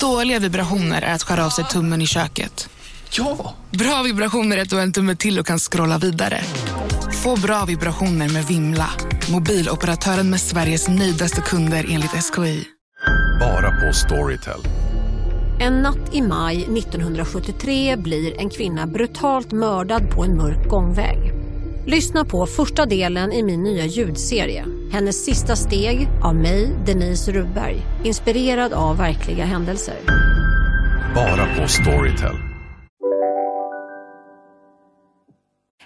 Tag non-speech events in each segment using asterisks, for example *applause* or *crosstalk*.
Dåliga vibrationer är att skära av sig tummen i köket. Ja! Bra vibrationer är att du har en tumme till och kan scrolla vidare. Få bra vibrationer med Vimla. Mobiloperatören med Sveriges nöjdaste kunder enligt SKI. Bara på Storytel. En natt i maj 1973 blir en kvinna brutalt mördad på en mörk gångväg. Lyssna på första delen i min nya ljudserie. Hennes sista steg av mig, Denise Rubberg. Inspirerad av verkliga händelser. Bara på Storytel.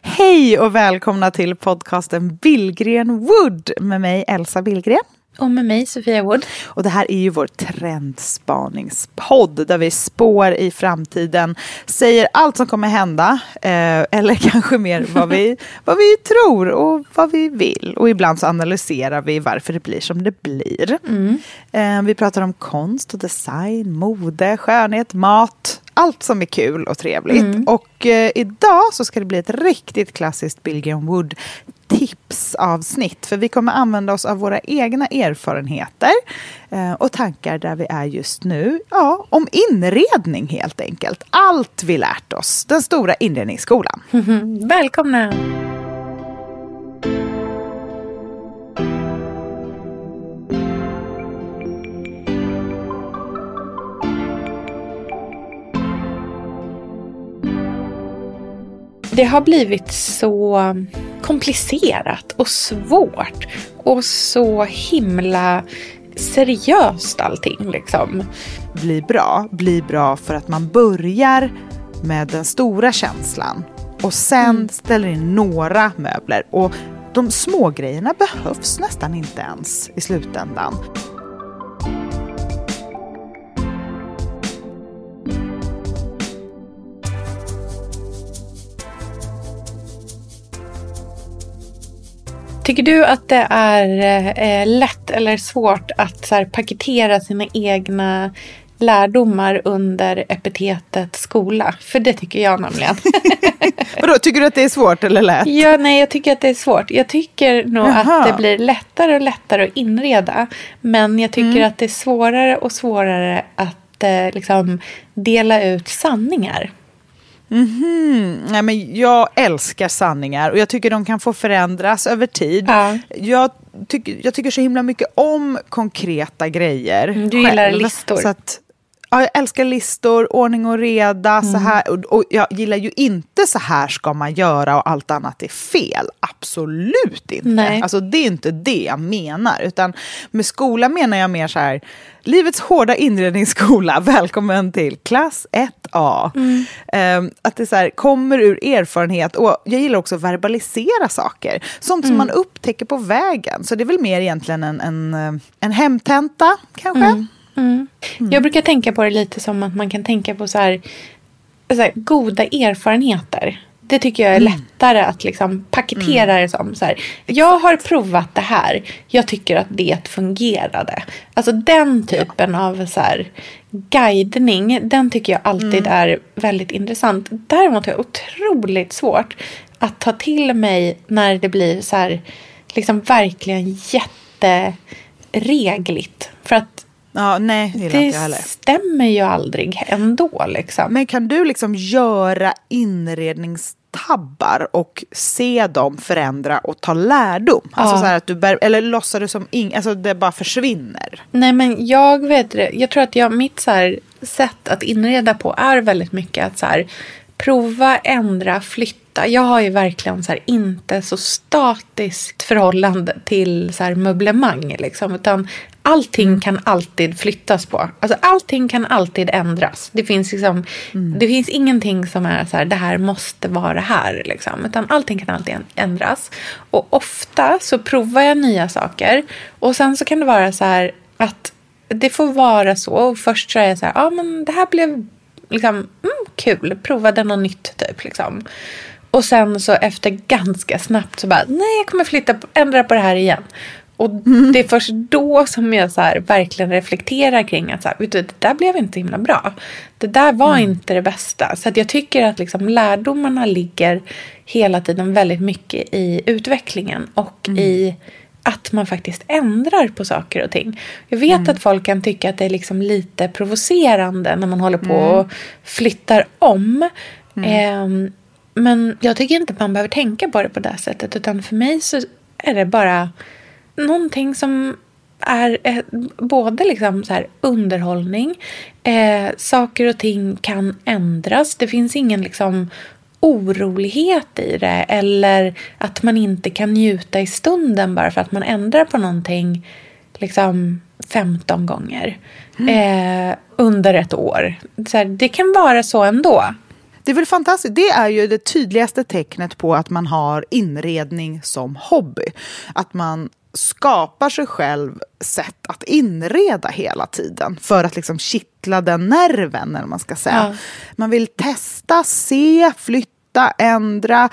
Hej och välkomna till podcasten Billgren Wood med mig Elsa Billgren. Och med mig Sofia Wood. Och det här är ju vår trendspaningspodd där vi spår i framtiden, säger allt som kommer hända, eh, eller *laughs* kanske mer vad vi, vad vi tror och vad vi vill. Och ibland så analyserar vi varför det blir som det blir. Mm. Eh, vi pratar om konst och design, mode, skönhet, mat, allt som är kul och trevligt. Mm. Och eh, idag så ska det bli ett riktigt klassiskt Billgren Wood tipsavsnitt. För vi kommer använda oss av våra egna erfarenheter eh, och tankar där vi är just nu. Ja, om inredning helt enkelt. Allt vi lärt oss. Den stora inredningsskolan. *laughs* Välkomna! Det har blivit så komplicerat och svårt och så himla seriöst allting liksom. Bli bra, bli bra för att man börjar med den stora känslan och sen ställer in några möbler. Och de små grejerna behövs nästan inte ens i slutändan. Tycker du att det är eh, lätt eller svårt att så här, paketera sina egna lärdomar under epitetet skola? För det tycker jag nämligen. *laughs* Vadå, tycker du att det är svårt eller lätt? ja, nej, jag tycker att det är svårt. Jag tycker nog Jaha. att det blir lättare och lättare att inreda. Men jag tycker Mm. att det är svårare och svårare att eh, liksom dela ut sanningar. Mhm. Nej, men jag älskar sanningar och jag tycker de kan få förändras över tid. Ja. Jag, tycker, jag tycker så himla mycket om konkreta grejer. Mm, du gillar själv. listor. Så att, ja, jag älskar listor, ordning och reda. Så Mm. här, och, och jag gillar ju inte så här ska man göra och allt annat är fel. Absolut inte. Nej. Alltså, det är inte det jag menar. Utan med skola menar jag mer så här, livets hårda inredningsskola, *laughs* välkommen till klass 1A. Mm. Ehm, att det så här, kommer ur erfarenhet och jag gillar också att verbalisera saker. Sånt Mm. som man upptäcker på vägen. Så det är väl mer egentligen en, en, eh, en hemtenta kanske. Mm. Jag brukar tänka på det lite som att man kan tänka på så här, så här goda erfarenheter. Det tycker jag är lättare att liksom paketera det som. Så här, jag har provat det här. Jag tycker att det fungerade. Alltså den typen av så här, guidning. Den tycker jag alltid är väldigt intressant. Däremot har jag otroligt svårt att ta till mig när det blir så här, liksom verkligen jätteregligt. För att Ja, nej, det gillar inte jag det heller. stämmer ju aldrig ändå liksom. Men kan du liksom göra inredningstabbar och se dem förändra och ta lärdom? Alltså Ja. så här att du bär, eller låtsar du som ing, alltså det bara försvinner? Nej men jag vet det. Jag tror att jag, mitt så sätt att inreda på är väldigt mycket att så här, prova, ändra, flytta. Jag har ju verkligen så här, inte så statiskt förhållande till så här, möblemang. Liksom, utan allting kan alltid flyttas på. Alltså, allting kan alltid ändras. Det finns, liksom, det finns ingenting som är så här, det här måste vara här. Liksom, utan allting kan alltid ändras. Och ofta så provar jag nya saker. Och sen så kan det vara så här att det får vara så. Och först så är jag så här, ja men det här blev liksom, mm, kul, provade något nytt typ. Liksom. Och sen så efter ganska snabbt så bara, nej jag kommer flytta, ändra på det här igen. Och det är först då som jag så här verkligen reflekterar kring att så här, vet du, det där blev inte himla bra. Det där var inte det bästa. Så att jag tycker att liksom lärdomarna ligger hela tiden väldigt mycket i utvecklingen och i att man faktiskt ändrar på saker och ting. Jag vet Mm. att folk kan tycka att det är liksom lite provocerande när man håller på Mm. och flyttar om. Ehm, men jag tycker inte att man behöver tänka på det på det sättet. Utan för mig så är det bara någonting som är eh, både liksom så här underhållning, eh, saker och ting kan ändras. Det finns ingen liksom orolighet i det eller att man inte kan njuta i stunden bara för att man ändrar på någonting liksom 15 gånger eh, under ett år. Så här, det kan vara så ändå. Det är väl fantastiskt. Det är ju det tydligaste tecknet på att man har inredning som hobby. Att man skapar sig själv sätt att inreda hela tiden för att liksom kittla den nerven, eller man ska säga. Ja. Man vill testa, se, flytta, ändra.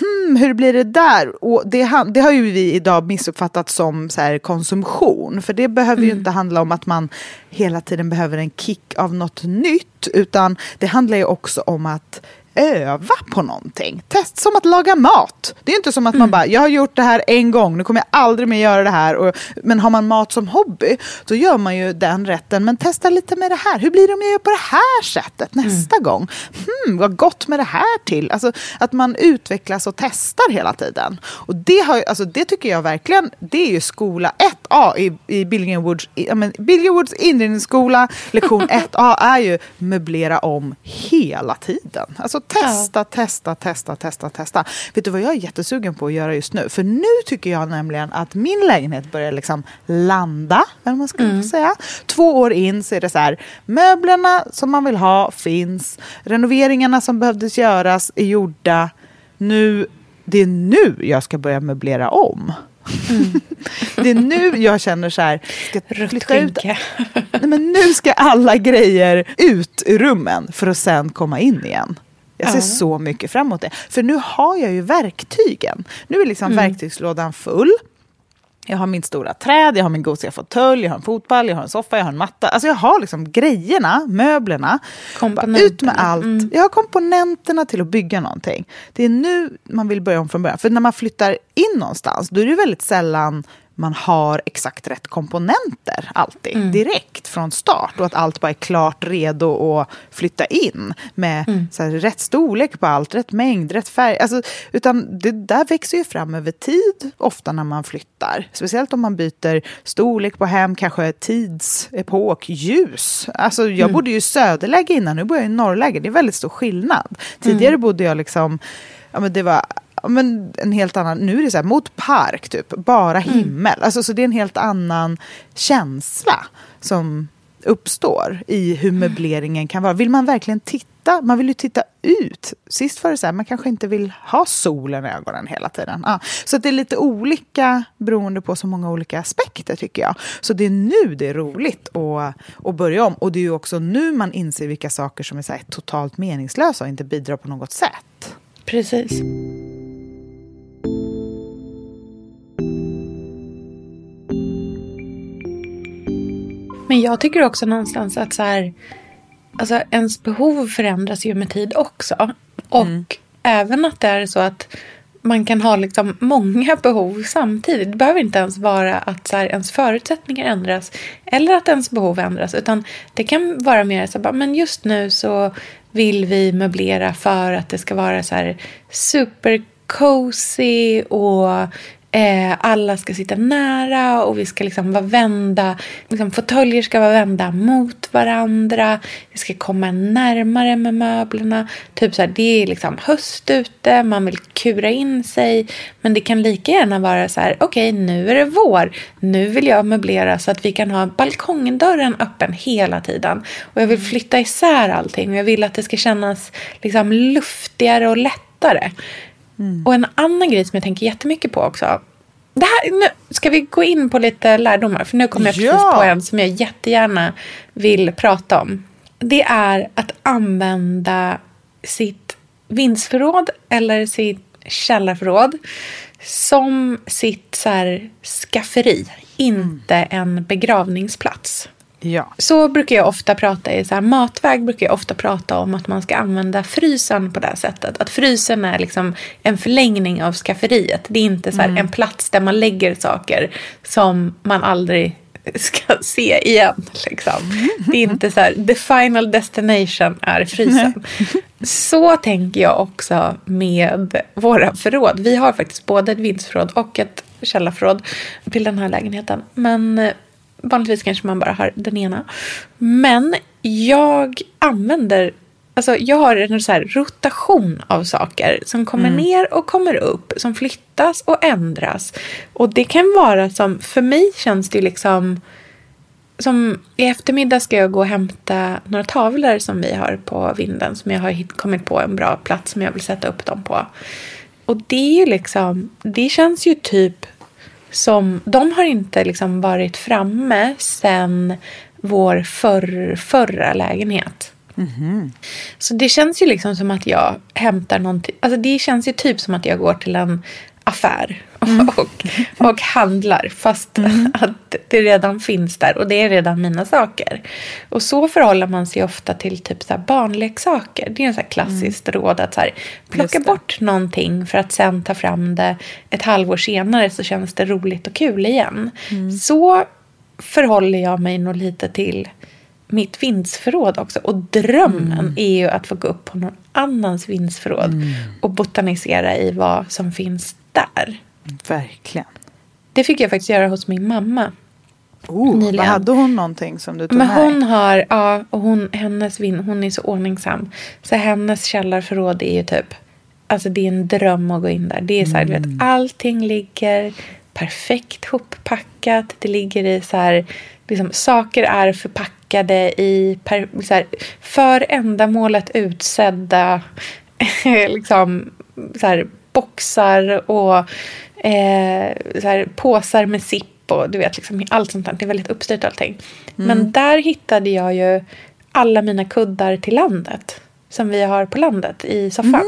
Hmm, hur blir det där? Och det, det har ju vi idag missuppfattat som så konsumtion. För det behöver ju inte handla om att man hela tiden behöver en kick av något nytt. Utan det handlar ju också om att öva på någonting. Test som att laga mat. Det är inte som att man bara, jag har gjort det här en gång, nu kommer jag aldrig mer göra det här. Och, men har man mat som hobby, då gör man ju den rätten. Men testa lite med det här. Hur blir det om jag gör på det här sättet nästa gång? Hmm, vad gott med det här till. Alltså att man utvecklas och testar hela tiden. Och det, har, alltså, det tycker jag verkligen, det är ju skola 1A i, i Billingen Woods, i, ja, men Billingen Woods inredningsskola. Lektion 1A är ju möblera om hela tiden. Alltså testa, testa, testa, testa, testa. Vet du vad jag är jättesugen på att göra just nu? För nu tycker jag nämligen att min lägenhet börjar liksom landa, eller man ska säga. Två år in så är det så här, möblerna som man vill ha finns, renoveringarna som behövdes göras är gjorda. Nu, det är nu jag ska börja möblera om. Det är nu jag känner så här, ska flytta ut. Nej, men nu ska alla grejer ut ur rummen för att sen komma in igen. Jag ser Ja. så mycket fram emot det. För nu har jag ju verktygen. Nu är liksom Mm. verktygslådan full. Jag har mitt stora träd, jag har min gosiga fåtölj, jag har en fotboll, jag har en soffa, jag har en matta. Alltså jag har liksom grejerna, möblerna. Ut med allt. Mm. Jag har komponenterna till att bygga någonting. Det är nu man vill börja om från början. För när man flyttar in någonstans, då är det väldigt sällan man har exakt rätt komponenter alltid Mm. direkt från start och att allt bara är klart redo att flytta in med Mm. så här, rätt storlek på allt, rätt mängd, rätt färg. Alltså, utan det där växer ju fram över tid ofta när man flyttar. Speciellt om man byter storlek på hem, kanske tidsepok, ljus. Alltså, jag Mm. bodde ju i söderläge innan, nu bor jag i norrläge. Det är väldigt stor skillnad. Tidigare Mm. bodde jag liksom, ja men det var men en helt annan, nu är det så här mot park typ, bara Mm. himmel. Alltså, så det är en helt annan känsla som uppstår i hur möbleringen kan vara. Vill man verkligen titta? Man vill ju titta ut. Sist var det så här, man kanske inte vill ha solen i ögonen hela tiden. Ja, så det är lite olika beroende på så många olika aspekter tycker jag. Så det är nu det är roligt att, att börja om. Och det är ju också nu man inser vilka saker som är så totalt meningslösa och inte bidrar på något sätt. Precis. Men jag tycker också någonstans att så här, alltså ens behov förändras ju med tid också. Och även att det är så att man kan ha liksom många behov samtidigt. Det behöver inte ens vara att så här, ens förutsättningar ändras eller att ens behov ändras. Utan det kan vara mer så bara, men just nu så vill vi möblera för att det ska vara så här super cozy och eh, alla ska sitta nära och vi ska liksom vara vända, liksom fåtöljer ska vara vända mot varandra. Vi ska komma närmare med möblerna. Typ så här, det är liksom höst ute, man vill kura in sig. Men det kan lika gärna vara så här, okej nu är det vår. Nu vill jag möblera så att vi kan ha balkongdörren öppen hela tiden. Och jag vill flytta isär allting jag vill att det ska kännas liksom luftigare och lättare. Och en annan grej som jag tänker jättemycket på också. Det här, nu ska vi gå in på lite lärdomar? För nu kommer jag precis Ja. på en som jag jättegärna vill prata om. Det är att använda sitt vindsförråd eller sitt källarförråd som sitt så här, skafferi. Inte en begravningsplats. Ja. Så brukar jag ofta prata i så här matväg brukar jag ofta prata om att man ska använda frysen på det här sättet. Att frysen är liksom en förlängning av skafferiet. Det är inte så här en plats där man lägger saker som man aldrig ska *laughs* se igen. Liksom. Det är inte så här, the final destination är frysen. *laughs* Så tänker jag också med våra förråd. Vi har faktiskt både ett vindsförråd och ett källarförråd till den här lägenheten. Men vanligtvis kanske man bara har den ena. Men jag använder Alltså jag har en så här rotation av saker som kommer ner och kommer upp, som flyttas och ändras. Och det kan vara som, för mig känns det liksom som i eftermiddag ska jag gå och hämta några tavlor som vi har på vinden som jag har kommit på en bra plats som jag vill sätta upp dem på. Och det är ju liksom, det känns ju typ som, de har inte liksom varit framme sen vår förr, förra lägenhet. Så det känns ju liksom som att jag hämtar någonting. Alltså det känns ju typ som att jag går till en affär *laughs* och, och handlar. Fast att det redan finns där och det är redan mina saker. Och så förhåller man sig ofta till typ så här barnleksaker. Det är en så här klassiskt råd att så här, plocka bort någonting för att sen ta fram det ett halvår senare så känns det roligt och kul igen. Så förhåller jag mig nog lite till mitt vindsförråd också. Och drömmen är ju att få gå upp på någon annans vindsförråd och botanisera i vad som finns där. Verkligen. Det fick jag faktiskt göra hos min mamma. Oh, vad Nyligen. hade hon någonting som du tog Men med hon har, ja, och hon, hennes vin, hon är så ordningsam. Så hennes källarförråd är ju typ, alltså det är en dröm att gå in där. Det är så här, du vet, allting ligger perfekt hoppackat. Det ligger i så här, liksom, saker är förpackade i per, så här, för ändamålet utsedda *laughs* liksom, så här, boxar och eh, så här, påsar med sipp och du vet, liksom, allt sånt där. Det är väldigt uppstyrt allting. Men där hittade jag ju alla mina kuddar till landet. Som vi har på landet i soffan.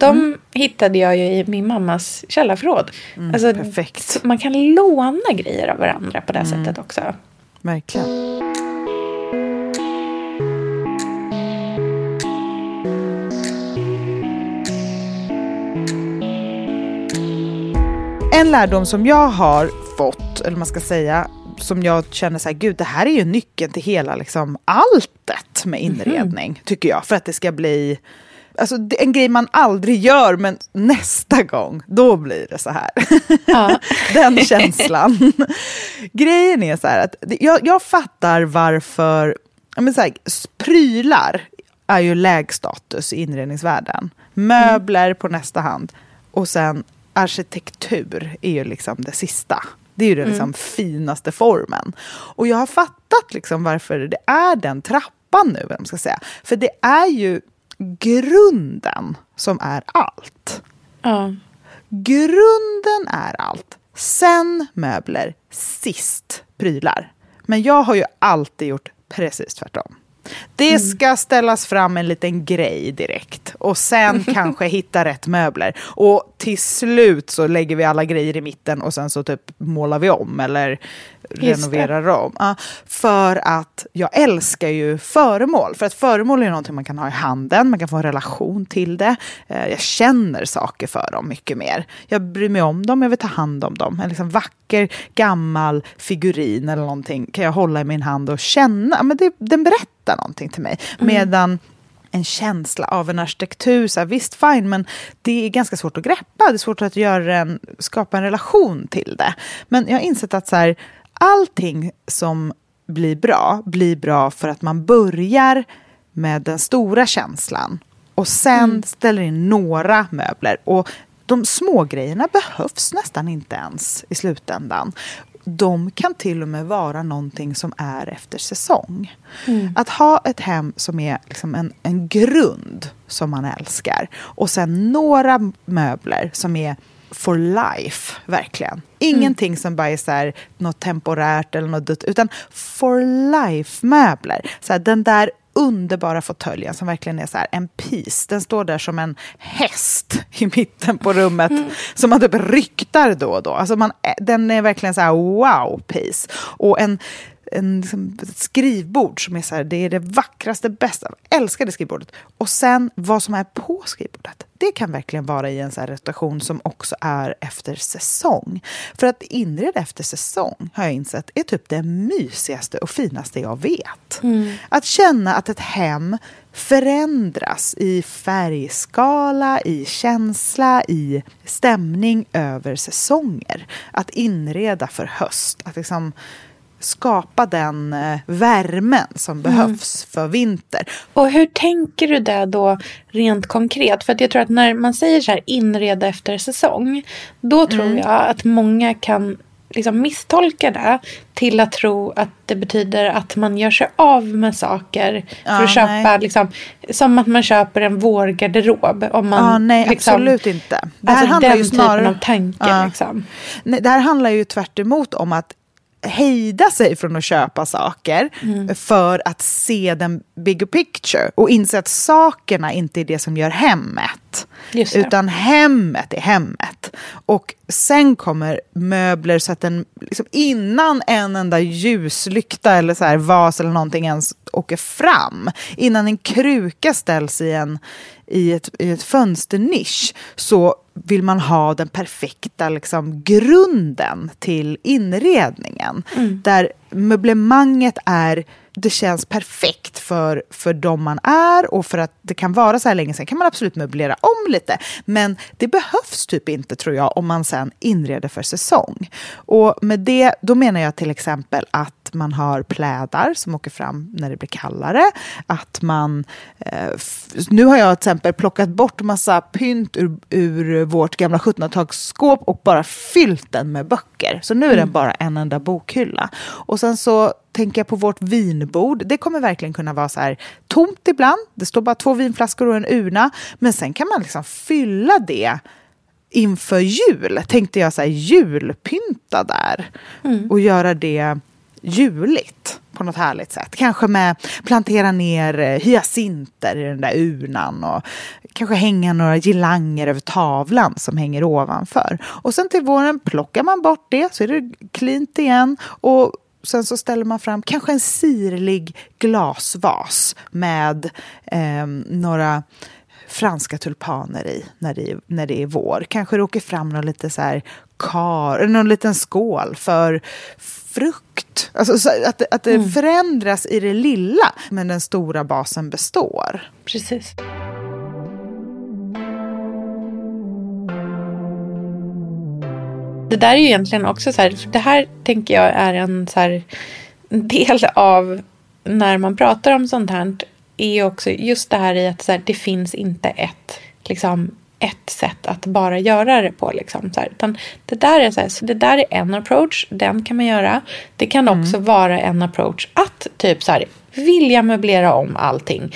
De hittade jag ju i min mammas källarförråd. alltså, perfekt. Man kan låna grejer av varandra på det sättet också. Verkligen. En lärdom som jag har fått, eller man ska säga, som jag känner så här, gud det här är ju nyckeln till hela liksom alltet med inredning, tycker jag. För att det ska bli, alltså en grej man aldrig gör, men nästa gång, då blir det så här. Ja. *laughs* Den känslan. Grejen är så här att jag, jag fattar varför, men så här, prylar är ju lägst status i inredningsvärlden. Möbler på nästa hand och sen arkitektur är ju liksom det sista. Det är ju den liksom finaste formen. Och jag har fattat liksom varför det är den trappan nu, vad man ska säga. För det är ju grunden som är allt. Ja. Grunden är allt. Sen möbler, sist prylar. Men jag har ju alltid gjort precis tvärtom. Det ska ställas fram en liten grej direkt och sen *laughs* kanske hitta rätt möbler. Och till slut så lägger vi alla grejer i mitten och sen så typ målar vi om eller renoverar om. Ja, för att jag älskar ju föremål. För att föremål är någonting man kan ha i handen, man kan få en relation till det. Eh, Jag känner saker för dem mycket mer. Jag bryr mig om dem, jag vill ta hand om dem. En liksom vacker gammal figurin eller någonting kan jag hålla i min hand och känna. Men det, den berättar någonting till mig. Medan en känsla av en arkitektur, så här, visst fine, men det är ganska svårt att greppa. Det är svårt att göra en, skapa en relation till det. Men jag har insett att så här, allting som blir bra, blir bra för att man börjar med den stora känslan och sen ställer in några möbler. Och de små grejerna behövs nästan inte ens i slutändan. De kan till och med vara någonting som är efter säsong. Att ha ett hem som är liksom en, en grund som man älskar och sen några möbler som är for life, verkligen. Ingenting som bara är så här, något temporärt eller något dutt, utan for life-möbler. Så här, den där underbara fåtöljen som verkligen är så här en piece. Den står där som en häst i mitten på rummet som man typ ryktar då och då. Alltså man, den är verkligen så här wow piece. Och en en liksom, ett skrivbord som är så här, det är det vackraste, bästa, jag älskar det skrivbordet. Och sen vad som är på skrivbordet, det kan verkligen vara i en så rotation som också är efter säsong. För att inreda efter säsong har jag insett är typ det mysigaste och finaste jag vet. Mm. Att känna att ett hem förändras i färgskala, i känsla, i stämning över säsonger. Att inreda för höst, att liksom skapa den eh, värmen som mm. behövs mm. för vinter. Och hur tänker du det då rent konkret? För att jag tror att när man säger så här inreda efter säsong, då tror mm. jag att många kan liksom misstolka det till att tro att det betyder att man gör sig av med saker för ja, att köpa, liksom, som att man köper en vårgarderob. Om man, ja, nej, liksom, absolut inte. Det här alltså handlar den ju snarare, typen av tanke. Ja. Liksom. Nej, det här handlar ju tvärt om att hejda sig från att köpa saker mm. för att se den bigger picture och inse att sakerna inte är det som gör hemmet. Utan hemmet är hemmet. Och sen kommer möbler så att den, liksom innan en enda ljuslykta eller så här vas eller någonting ens åker fram, innan en kruka ställs i en, i ett, i ett fönsternisch, så vill man ha den perfekta liksom, grunden till inredningen. Mm. Där möblemanget är det känns perfekt för, för de man är och för att det kan vara så här länge. Sen kan man absolut möblera om lite. Men det behövs typ inte tror jag om man sen inreder för säsong. Och med det, då menar jag till exempel att man har plädar som åker fram när det blir kallare. Att man... Eh, nu har jag till exempel plockat bort massa pynt ur, ur vårt gamla 1700-talsskåp och bara fyllt den med böcker. Så nu är mm. den bara en enda bokhylla. Och sen så tänker jag på vårt vinbord. Det kommer verkligen kunna vara så här tomt ibland. Det står bara två vinflaskor och en urna. Men sen kan man liksom fylla det inför jul. Tänkte jag så här julpynta där. Mm. Och göra det juligt på något härligt sätt. Kanske med plantera ner eh, hyacinter i den där urnan och kanske hänga några girlanger över tavlan som hänger ovanför. Och sen till våren plockar man bort det så är det klint igen och sen så ställer man fram kanske en sirlig glasvas med eh, några franska tulpaner i när det, är, när det är vår. Kanske det åker fram någon lite så här kar, någon liten skål för frukt. Alltså, att, att det mm. förändras i det lilla, men den stora basen består. Precis. Det där är ju egentligen också så här, för det här tänker jag är en så här, del av när man pratar om sånt här är också just det här i att så här, det finns inte ett liksom ett sätt att bara göra det på. Liksom, så här. Utan det, där är så, här, så det där är en approach, den kan man göra. Det kan mm. också vara en approach att typ så här, vilja möblera om allting.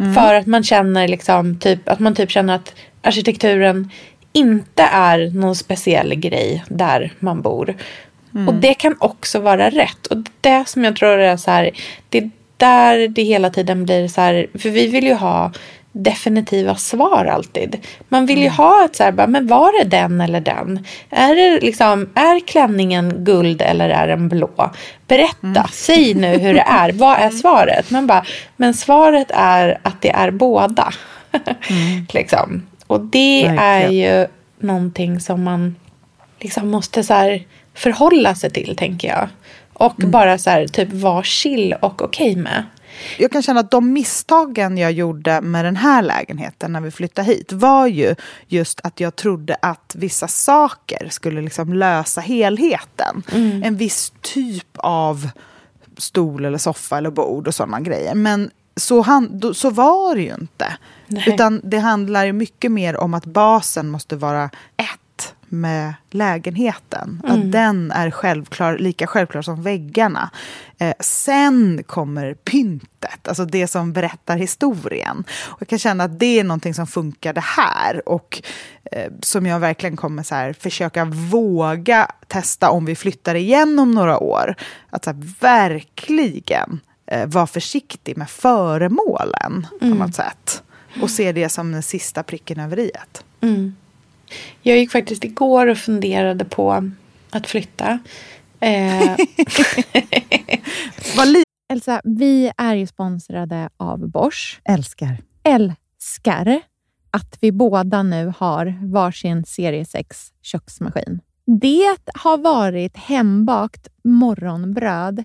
Mm. För att man känner liksom, typ, att man typ känner att arkitekturen inte är någon speciell grej där man bor. Mm. Och det kan också vara rätt. Och det som jag tror är så här, det är där det hela tiden blir så här, för vi vill ju ha definitiva svar alltid. Man vill ju mm. ha ett så här, men var det den eller den? Är, det liksom, är klänningen guld eller är den blå? Berätta, mm. säg nu hur det är. Vad är *laughs* svaret? Man bara, men svaret är att det är båda. Mm. *laughs* liksom. Och det Verkligen. är ju någonting som man liksom måste så här förhålla sig till, tänker jag. Och mm. bara så här, typ vara chill och okej okay med. Jag kan känna att de misstagen jag gjorde med den här lägenheten när vi flyttade hit var ju just att jag trodde att vissa saker skulle liksom lösa helheten. Mm. En viss typ av stol eller soffa eller bord och sådana grejer. Men så, han, så var det ju inte. Nej. Utan det handlar mycket mer om att basen måste vara ett med lägenheten. Mm. Att den är självklar, lika självklar som väggarna. Eh, sen kommer pyntet, alltså det som berättar historien. Och jag kan känna att det är någonting som funkade här och eh, som jag verkligen kommer så här, försöka våga testa om vi flyttar igen om några år. Att så här, verkligen eh, vara försiktig med föremålen mm. på något sätt. Och se det som den sista pricken över i. Mm. Jag gick faktiskt igår och funderade på att flytta. Eh, *laughs* Elsa, vi är ju sponsrade av Bosch. älskar. Älskar att vi båda nu har varsin serie 6 köksmaskin. Det har varit hembakt morgonbröd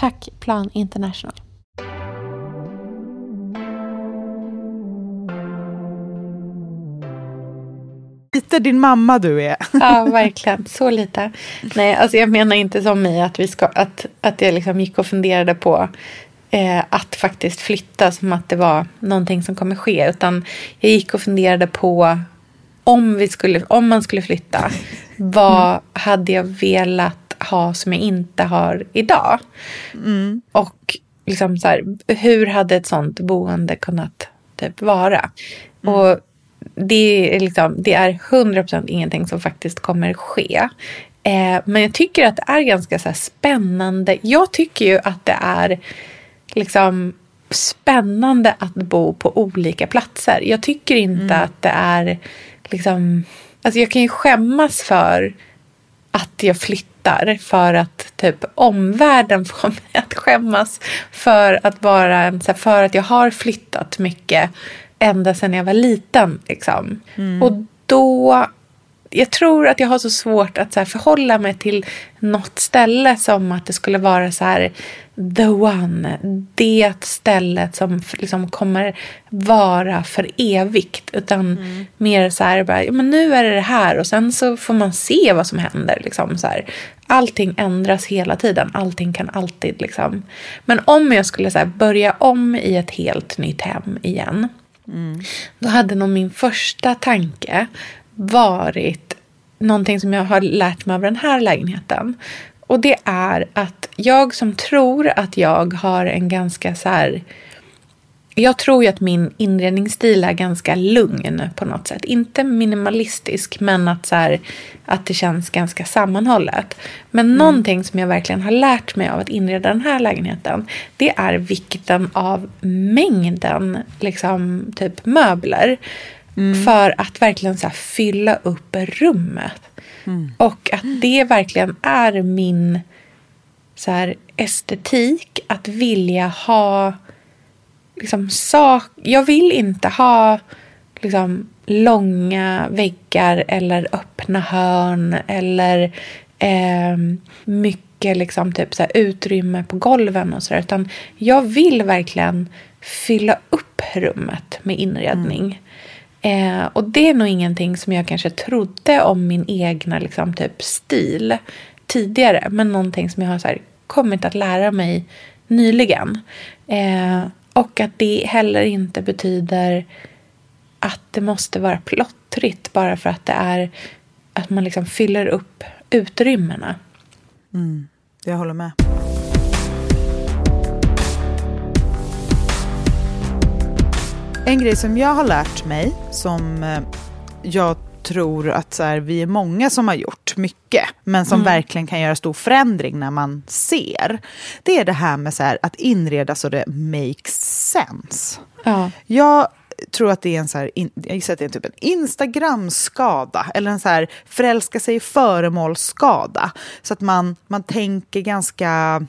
Tack Plan International. Lite din mamma du är. Ja, verkligen. Så lite. Nej, alltså jag menar inte som i att, vi ska, att, att jag liksom gick och funderade på eh, att faktiskt flytta som att det var någonting som kommer ske. Utan jag gick och funderade på om, vi skulle, om man skulle flytta. Vad hade jag velat ha som jag inte har idag? Och liksom så här, hur hade ett sånt boende kunnat typ vara? Och det är, liksom, det är 100% ingenting som faktiskt kommer ske. Eh, men jag tycker att det är ganska så spännande. Jag tycker ju att det är liksom spännande att bo på olika platser. Jag tycker inte att det är liksom... Alltså jag kan ju skämmas för att jag flyttar för att typ omvärlden *laughs* får mig att skämmas för att här, för att jag har flyttat mycket ända sedan jag var liten. Liksom. Och då, jag tror att jag har så svårt att så förhålla mig till något ställe som att det skulle vara så här the one, det stället som liksom kommer vara för evigt. Utan mer så här, bara, ja, men nu är det det här och sen så får man se vad som händer. Liksom, så här. Allting ändras hela tiden, allting kan alltid liksom. Men om jag skulle så här, börja om i ett helt nytt hem igen. Då hade nog min första tanke varit någonting som jag har lärt mig av den här lägenheten. Och det är att jag som tror att jag har en ganska så här... Jag tror ju att min inredningsstil är ganska lugn på något sätt. Inte minimalistisk, men att, så här, att det känns ganska sammanhållet. Men någonting som jag verkligen har lärt mig av att inreda den här lägenheten, det är vikten av mängden liksom, typ möbler. För att verkligen så fylla upp rummet. Och att det verkligen är min så här, estetik. Att vilja ha liksom, sak... Jag vill inte ha liksom, långa väggar eller öppna hörn eller ehm, mycket liksom, typ, så här, utrymme på golven och sådär. Utan jag vill verkligen fylla upp rummet med inredning. Eh, och det är nog ingenting som jag kanske trodde om min egna liksom, typ, stil tidigare. Men någonting som jag har så här, kommit att lära mig nyligen. Eh, och att det heller inte betyder att det måste vara plottrigt bara för att det är att man liksom fyller upp utrymmena. Mm, jag håller med. En grej som jag har lärt mig, som eh, jag tror att så här, vi är många som har gjort mycket, men som verkligen kan göra stor förändring när man ser. Det är det här med så här, att inreda så det makes sense. Ja. Jag tror att det är en, så här, in, jag gissar att det är typ en Instagram-skada eller en så här förälska sig i föremålsskada. Så att man, man tänker ganska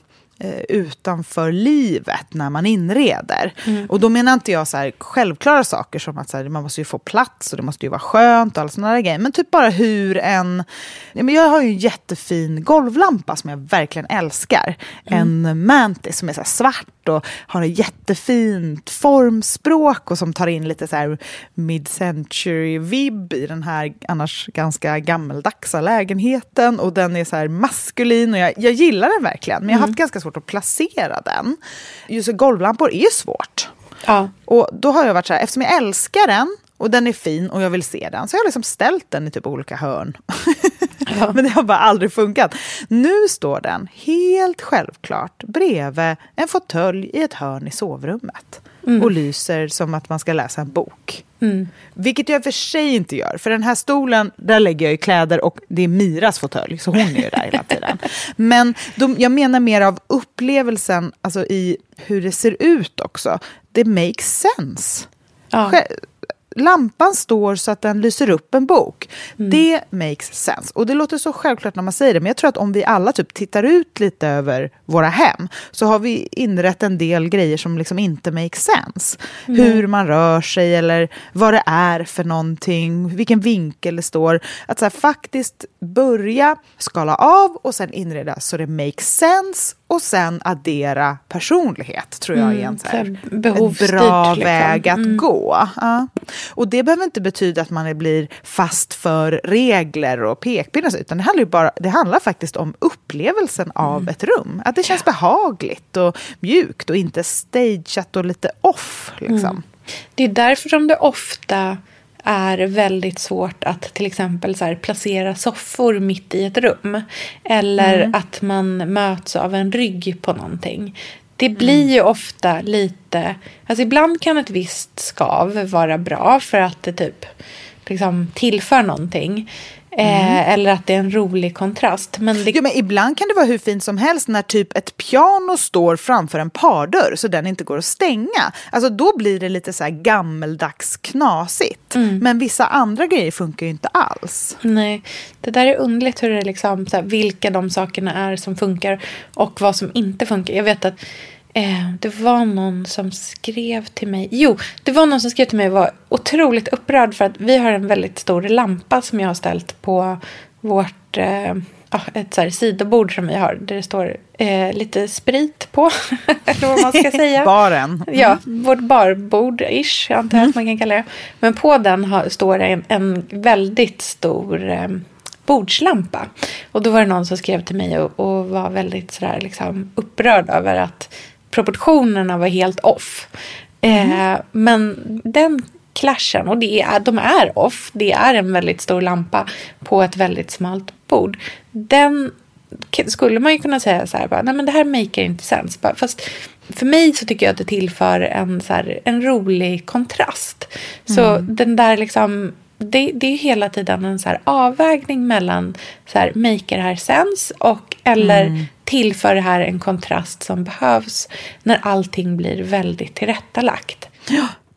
utanför livet när man inreder. Och då menar inte jag så här självklara saker som att så här, man måste ju få plats och det måste ju vara skönt och alla sådana där grejer. Men typ bara hur en... Jag har ju en jättefin golvlampa som jag verkligen älskar. En Mantis som är så svart och har ett jättefint formspråk och som tar in lite så här mid-century-vibb i den här annars ganska gammeldagsa lägenheten. Och den är så här maskulin och jag, jag gillar den verkligen. Men jag har haft ganska svårt svårt att placera den. Just golvlampor är svårt. Ja. Och då har jag varit så här, eftersom jag älskar den och den är fin och jag vill se den, så har jag liksom ställt den i typ olika hörn. *laughs* Men det har bara aldrig funkat. Nu står den helt självklart bredvid en fåtölj i ett hörn i sovrummet. Och lyser som att man ska läsa en bok. Vilket jag i och för sig inte gör. För den här stolen, där lägger jag ju kläder och det är Miras fåtölj. Så hon är ju där hela tiden. *laughs* Men de, jag menar mer av upplevelsen, alltså i hur det ser ut också. Det makes sense. Ja. Lampan står så att den lyser upp en bok. Mm. Det makes sense. Och det låter så självklart när man säger det, men jag tror att om vi alla typ tittar ut lite över våra hem så har vi inrett en del grejer som liksom inte makes sense. Hur man rör sig eller vad det är för någonting, vilken vinkel det står. Att så här, faktiskt börja skala av och sen inreda så det makes sense och sen addera personlighet tror jag är en, så här, Mm, en bra liksom. väg att gå. Ja. Och det behöver inte betyda att man blir fast för regler och pekpinnar, utan det handlar, bara, det handlar faktiskt om upplevelsen av Mm. ett rum. Att det känns behagligt och mjukt och inte stageat och lite off. Liksom. Mm. Det är därför som det ofta är väldigt svårt att till exempel så här, placera soffor mitt i ett rum. Eller Mm. att man möts av en rygg på någonting. Det Mm. blir ju ofta lite... Alltså ibland kan ett visst skav vara bra för att det typ liksom tillför någonting. Eh, eller att det är en rolig kontrast. Men det, Mm. Jo, men ibland kan det vara hur fint som helst när typ ett piano står framför en pardörr så den inte går att stänga. Alltså då blir det lite så här gammeldags knasigt. Mm. Men vissa andra grejer funkar ju inte alls. Nej, det där är underligt hur det liksom, så här, vilka de sakerna är som funkar och vad som inte funkar. Jag vet att eh, det var någon som skrev till mig. Jo, det var någon som skrev till mig och var otroligt upprörd för att vi har en väldigt stor lampa som jag har ställt på vårt eh, ja, ett så här sidobord som vi har där det står eh, lite sprit på. *laughs* eller vad man ska *laughs* säga. Baren. Ja, vårt barbord-ish, antar jag att man kan kalla det. Men på den har, står det en, en väldigt stor eh, bordslampa. Och då var det någon som skrev till mig och, och var väldigt sådär, liksom, upprörd över att proportionerna var helt off. Eh, men den klaschen, och det är, de är off, det är en väldigt stor lampa på ett väldigt smalt bord. Den skulle man ju kunna säga så här, bara, nej men det här maker inte. Bara, fast för mig så tycker jag att det tillför en, så här, en rolig kontrast. Så den där liksom, det, det är hela tiden en så här avvägning mellan så här, maker här sense och eller tillför det här en kontrast som behövs när allting blir väldigt tillrättalagt.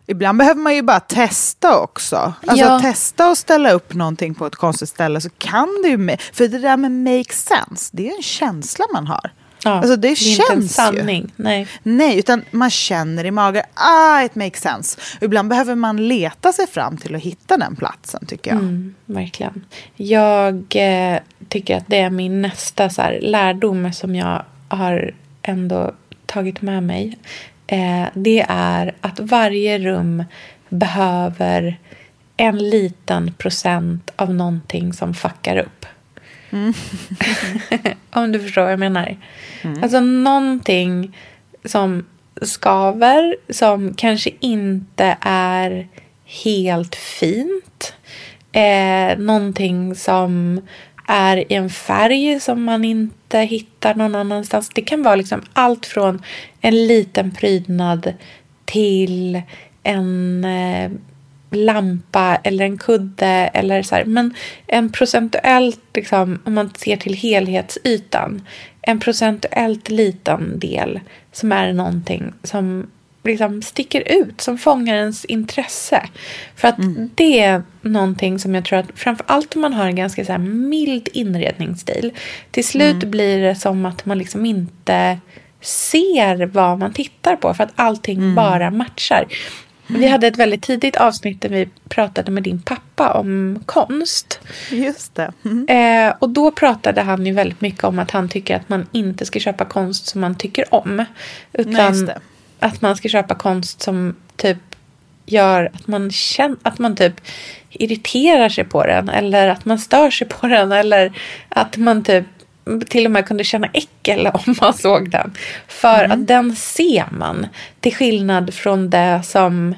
Ibland behöver man ju bara testa också. Alltså Ja. testa och ställa upp någonting på ett konstigt ställe så kan det ju... För det där med make sense, det är en känsla man har. Ja, alltså det, är inte en känns ju. sanning. Nej. Nej, utan man känner i magen, ah, it makes sense. Ibland behöver man leta sig fram till att hitta den platsen tycker jag. Mm, verkligen. Jag eh, tycker att det är min nästa så här, lärdom som jag har ändå tagit med mig. Eh, det är att varje rum behöver en liten procent av någonting som fuckar upp. *laughs* Om du förstår vad jag menar. Alltså någonting som skaver, som kanske inte är helt fint. Eh, någonting som är i en färg som man inte hittar någon annanstans. Det kan vara liksom allt från en liten prydnad till en eh, lampa eller en kudde. Eller så här. Men en procentuellt, liksom, om man ser till helhetsytan, en procentuellt liten del som är någonting som liksom sticker ut, som fångar ens intresse. För att det är någonting som jag tror att framför allt om man har en ganska så mild inredningsstil, till slut blir det som att man liksom inte ser vad man tittar på för att allting bara matchar. Vi hade ett väldigt tidigt avsnitt där vi pratade med din pappa om konst. Just det. Mm. Eh, och då pratade han ju väldigt mycket om att han tycker att man inte ska köpa konst som man tycker om. Nej, Utan det. att man ska köpa konst som typ gör att man känner att man typ irriterar sig på den. Eller att man stör sig på den. Eller att man typ till och med kunde känna äckel *laughs* om man såg den. För att den ser man. Till skillnad från det som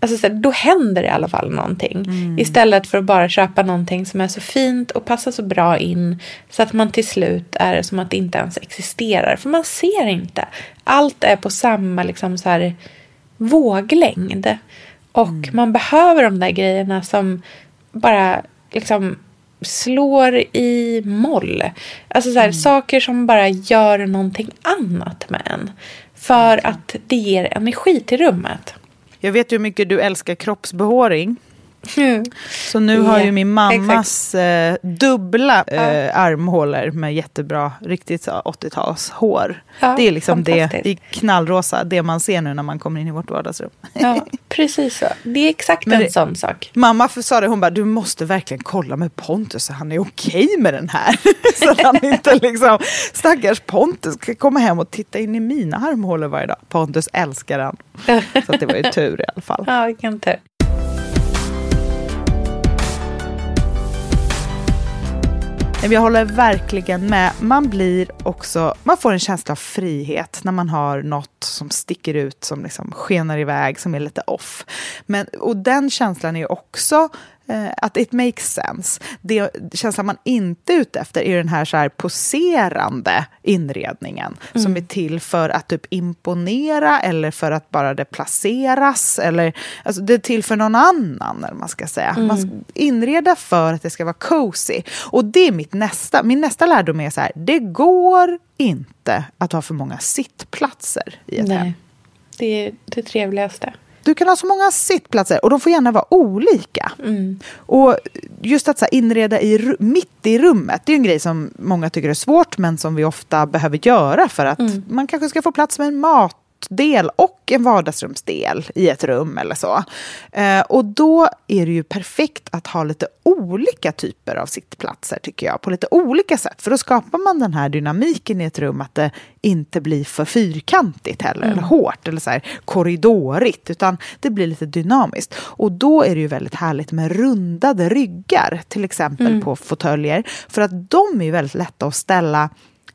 Alltså så här, då händer det i alla fall någonting. Istället för att bara köpa någonting som är så fint och passar så bra in. Så att man till slut är som att det inte ens existerar. För man ser inte. Allt är på samma liksom så här, våglängd. Och man behöver de där grejerna som bara liksom slår i moll. Alltså så här, saker som bara gör någonting annat med en. För att det ger energi till rummet. Jag vet ju hur mycket du älskar kroppsbehåring. *laughs* Så nu har ju min mammas eh, dubbla eh, armhålor med jättebra, riktigt så 80-tals hår. Ja, det är liksom det i knallrosa, det man ser nu när man kommer in i vårt vardagsrum. Ja, precis så. Det är exakt Men en det- sån sak. Mamma sa det, hon bara, du måste verkligen kolla med Pontus så han är okej med den här. *laughs* så att han inte liksom, stackars Pontus ska komma hem och titta in i mina armhålor varje dag. Pontus älskar den. Så det var ju tur i alla fall. Ja, vilken tur. Men jag håller verkligen med. Man blir också, man får en känsla av frihet när man har något som sticker ut, som liksom skenar iväg, som är lite off. Men, och den känslan är också att it makes sense. Det känslan man inte är ute efter är den här, så här poserande inredningen som är till för att typ imponera eller för att bara det placeras. Eller, alltså det är till för någon annan, eller man ska säga. Man ska inreda för att det ska vara cozy. Och det är mitt nästa, min nästa lärdom är så här, det går inte att ha för många sittplatser i ett hem. Nej, det är det trevligaste. Du kan ha så många sittplatser och de får gärna vara olika. Och just att så här, inreda i, mitt i rummet, det är en grej som många tycker är svårt men som vi ofta behöver göra för att man kanske ska få plats med en matdel och en vardagsrumsdel i ett rum eller så. Eh, och då är det ju perfekt att ha lite olika typer av sittplatser tycker jag, på lite olika sätt. För då skapar man den här dynamiken i ett rum att det inte blir för fyrkantigt heller, eller hårt eller så här korridorigt, utan det blir lite dynamiskt. Och då är det ju väldigt härligt med rundade ryggar, till exempel på fåtöljer, för att de är ju väldigt lätta att ställa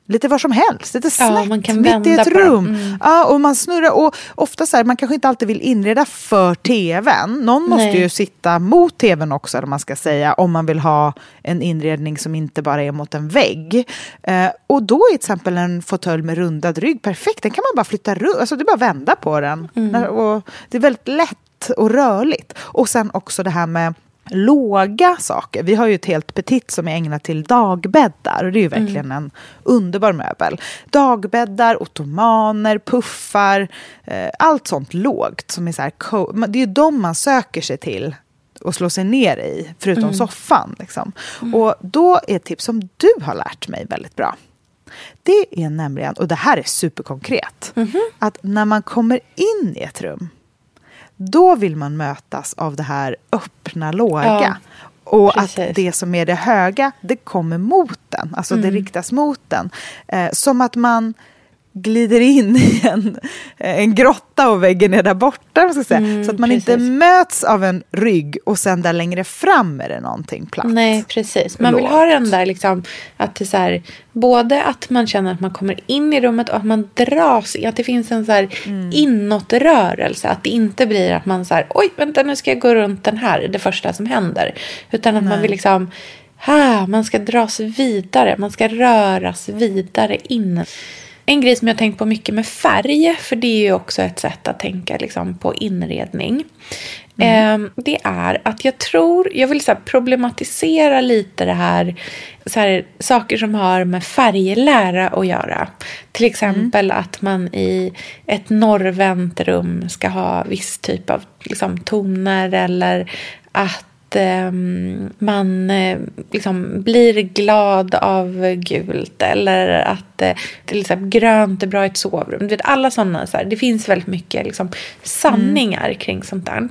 lite var som helst, lite snett man kan mitt i ett rum. Ja, och man snurrar. Och ofta så här, man kanske inte alltid vill inreda för tvn. Någon måste Nej. ju sitta mot tvn också, eller man ska säga, om man vill ha en inredning som inte bara är mot en vägg. Eh, och då är till exempel en fåtölj med rundad rygg perfekt. Den kan man bara flytta runt, alltså det är bara att vända på den. När- Och det är väldigt lätt och rörligt. Och sen också det här med låga saker. Vi har ju ett helt petit som är ägnat till dagbäddar och det är ju verkligen en underbar möbel. Dagbäddar, ottomaner, puffar, eh, allt sånt lågt som är så här, det är ju de man söker sig till och slå sig ner i, förutom soffan. Liksom. Och då är ett tips som du har lärt mig väldigt bra. Det är nämligen, och det här är superkonkret, att när man kommer in i ett rum då vill man mötas av det här öppna låga. Ja, och precis. att det som är det höga, det kommer mot den. Alltså det riktas mot den. Eh, som att man glider in i en, en grotta och väggen är där borta. Ska säga. så att man inte precis. möts av en rygg och sen där längre fram är det någonting platt. Nej, precis. Man vill ha den där liksom, att det så här, både att man känner att man kommer in i rummet och att man dras, att det finns en så här inåtrörelse. Att det inte blir att man så här, oj, vänta nu ska jag gå runt den här, det första som händer. Utan att man vill liksom, ah, man ska dras vidare, man ska röras vidare in. En grej som jag har tänkt på mycket med färg, för det är ju också ett sätt att tänka liksom, på inredning. Eh, det är att jag tror, jag vill så problematisera lite det här, så här, saker som har med färglära att göra. Till exempel att man i ett norrvänt rum ska ha viss typ av liksom, toner eller att ehm, man eh, liksom blir glad av gult eller att eh, till exempel grönt är bra i ett sovrum. Du vet, alla sådana, så här, det finns väldigt mycket liksom, sanningar kring sånt där.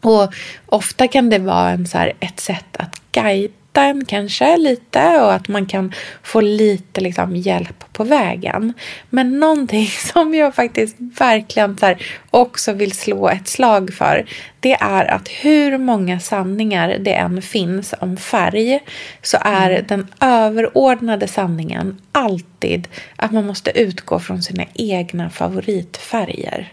Och ofta kan det vara en, så här, ett sätt att guida stötta en kanske lite och att man kan få lite liksom, hjälp på vägen. Men någonting *laughs* som jag faktiskt verkligen så här, också vill slå ett slag för det är att hur många sanningar det än finns om färg så är Mm. den överordnade sanningen alltid att man måste utgå från sina egna favoritfärger.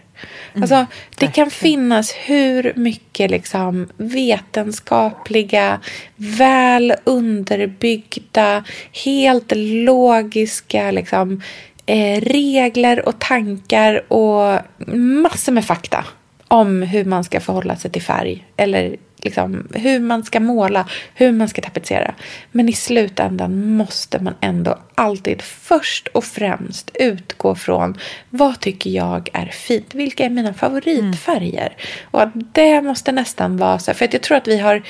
Mm. Alltså, det kan finnas hur mycket liksom vetenskapliga, väl underbyggda, helt logiska liksom, eh, regler och tankar och massor med fakta om hur man ska förhålla sig till färg eller liksom, hur man ska måla, hur man ska tapetsera. Men i slutändan måste man ändå alltid först och främst utgå från vad tycker jag är fint? Vilka är mina favoritfärger? Och att det måste nästan vara så. För att jag tror att vi har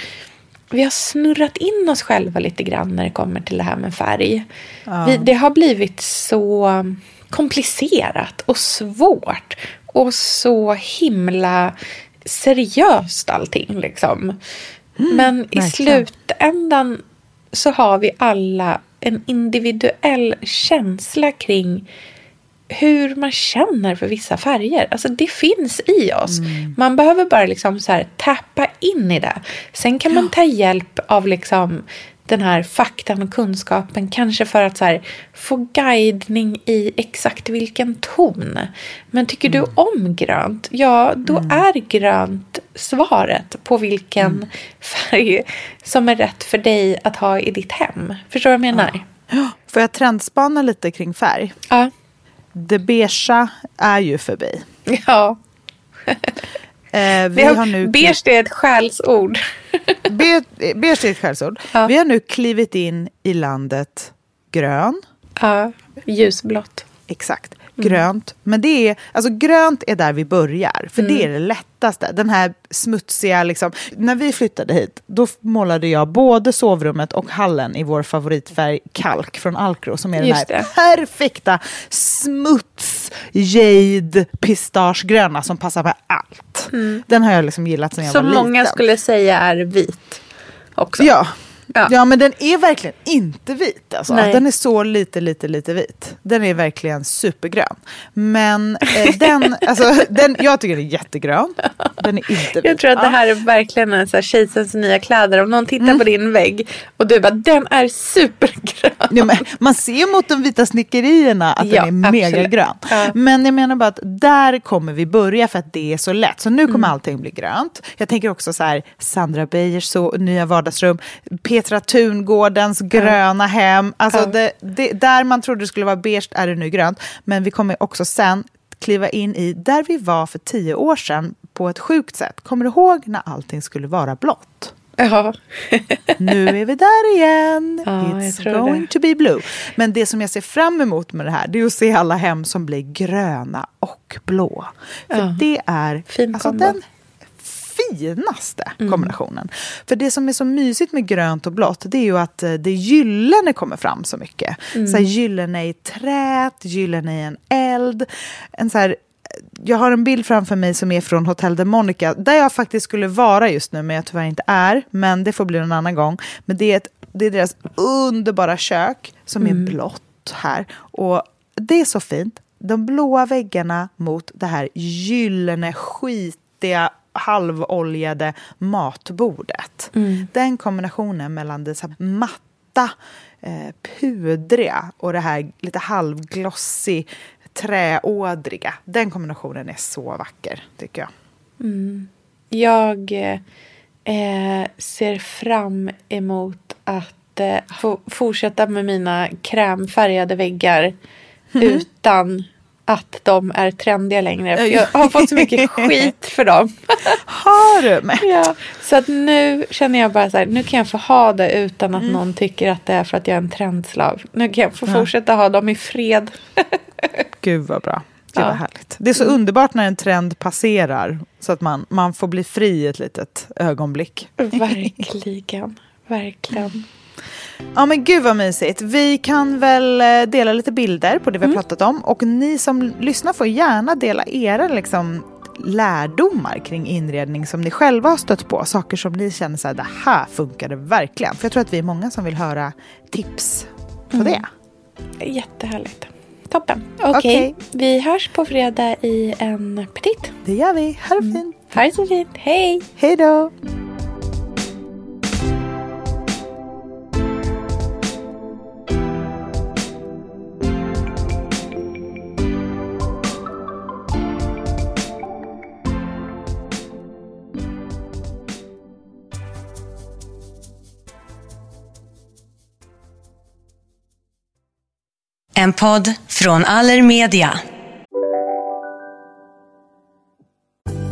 vi har snurrat in oss själva lite grann när det kommer till det här med färg. Vi, det har blivit så komplicerat och svårt och så himla seriöst allting liksom. Men i slutändan så har vi alla en individuell känsla kring hur man känner för vissa färger. Alltså det finns i oss. Man behöver bara liksom så här tappa in i det. Sen kan man ta hjälp av liksom den här faktan och kunskapen. Kanske för att här, få guidning i exakt vilken ton. Men tycker du om grönt? Ja, då är grönt svaret på vilken färg som är rätt för dig att ha i ditt hem. Förstår du vad jag menar? Får jag trendspana lite kring färg? Ja. Det beigea är ju förbi. ja. Eh, vi har, har nu beige är ett skällsord. Be- Beige är ett skällsord. Ja. Vi har nu klivit in i landet grön. Ja, ljusblått. Exakt. Grönt. Men det är, alltså grönt är där vi börjar. För det är det lättaste. Den här smutsiga, liksom. När vi flyttade hit, då målade jag både sovrummet och hallen i vår favoritfärg kalk från Alcro. Som är den Just här det. perfekta smuts, jade, pistagegröna som passar med allt. Den har jag liksom gillat sedan jag Som var många liten. skulle säga är vit också. Ja. Ja. Ja. men den är verkligen inte vit. Alltså. Nej. Den är så lite, lite, lite vit. Den är verkligen supergrön. Men eh, den, *laughs* alltså, den, jag tycker den är jättegrön. Den är inte vit. Jag tror att det Ja. här är verkligen en så här kejsarens nya kläder. Om någon tittar på din vägg och du bara, den är supergrön. Ja, men man ser mot de vita snickerierna att Ja, den är megagrön. Ja. Men jag menar bara att där kommer vi börja för att det är så lätt. Så nu kommer Mm. allting bli grönt. Jag tänker också så här, Sandra Beijers så, nya vardagsrum, Petra Tungårdens gröna hem. Alltså Ja. det, det, där man trodde det skulle vara beige är det nu grönt. Men vi kommer också sen kliva in i där vi var för tio år sedan på ett sjukt sätt. Kommer du ihåg när allting skulle vara blått? Ja. *laughs* Nu är vi där igen. Ja, It's going det. to be blue. Men det som jag ser fram emot med det här det är att se alla hem som blir gröna och blå. För Ja. det är Fin alltså, kombo. den finaste Mm. kombinationen. För det som är så mysigt med grönt och blått det är ju att eh, det gyllene kommer fram så mycket. Mm. Så här, gyllene i trät, gyllene i en eld. En så här, jag har en bild framför mig som är från Hotel de Monica, där jag faktiskt skulle vara just nu, men jag tyvärr inte är. Men det får bli en annan gång. Men det är, ett, det är deras underbara kök som är blått här. Och det är så fint. De blåa väggarna mot det här gyllene, skitiga, halvoljade matbordet. Den kombinationen mellan det så matta, eh, pudriga och det här lite halvglossy, träådriga. Den kombinationen är så vacker, tycker jag. Jag eh, ser fram emot att eh, få fortsätta med mina krämfärgade väggar utan att de är trendiga längre. För jag har fått så mycket *laughs* skit för dem. Har du? Men, Ja, så att nu känner jag bara så här, nu kan jag få ha det utan att någon tycker att det är för att jag är en trendslav. Nu kan jag få fortsätta ha dem i fred. *laughs* Gud vad bra. Gud Ja. vad härligt. Det är så underbart när en trend passerar så att man, man får bli fri ett litet ögonblick. Verkligen, verkligen. Ja men gud vad mysigt. Vi kan väl eh, dela lite bilder på det vi har pratat om. Och ni som lyssnar får gärna dela era liksom, lärdomar kring inredning som ni själva har stött på. Saker som ni känner så här, det här funkade verkligen. För jag tror att vi är många som vill höra tips på Mm. det. Jättehärligt. Toppen. Okej, Okej. vi hörs på fredag i en petit. Det gör vi. Ha det fint. Ha det så fint. Hej! Hej då! En podd från Allermedia.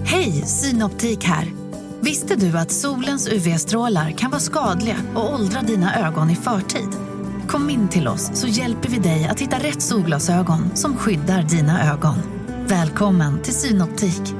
Hej, Synoptik här. Visste du att solens UV-strålar kan vara skadliga och åldra dina ögon i förtid? Kom in till oss så hjälper vi dig att hitta rätt solglasögon som skyddar dina ögon. Välkommen till Synoptik.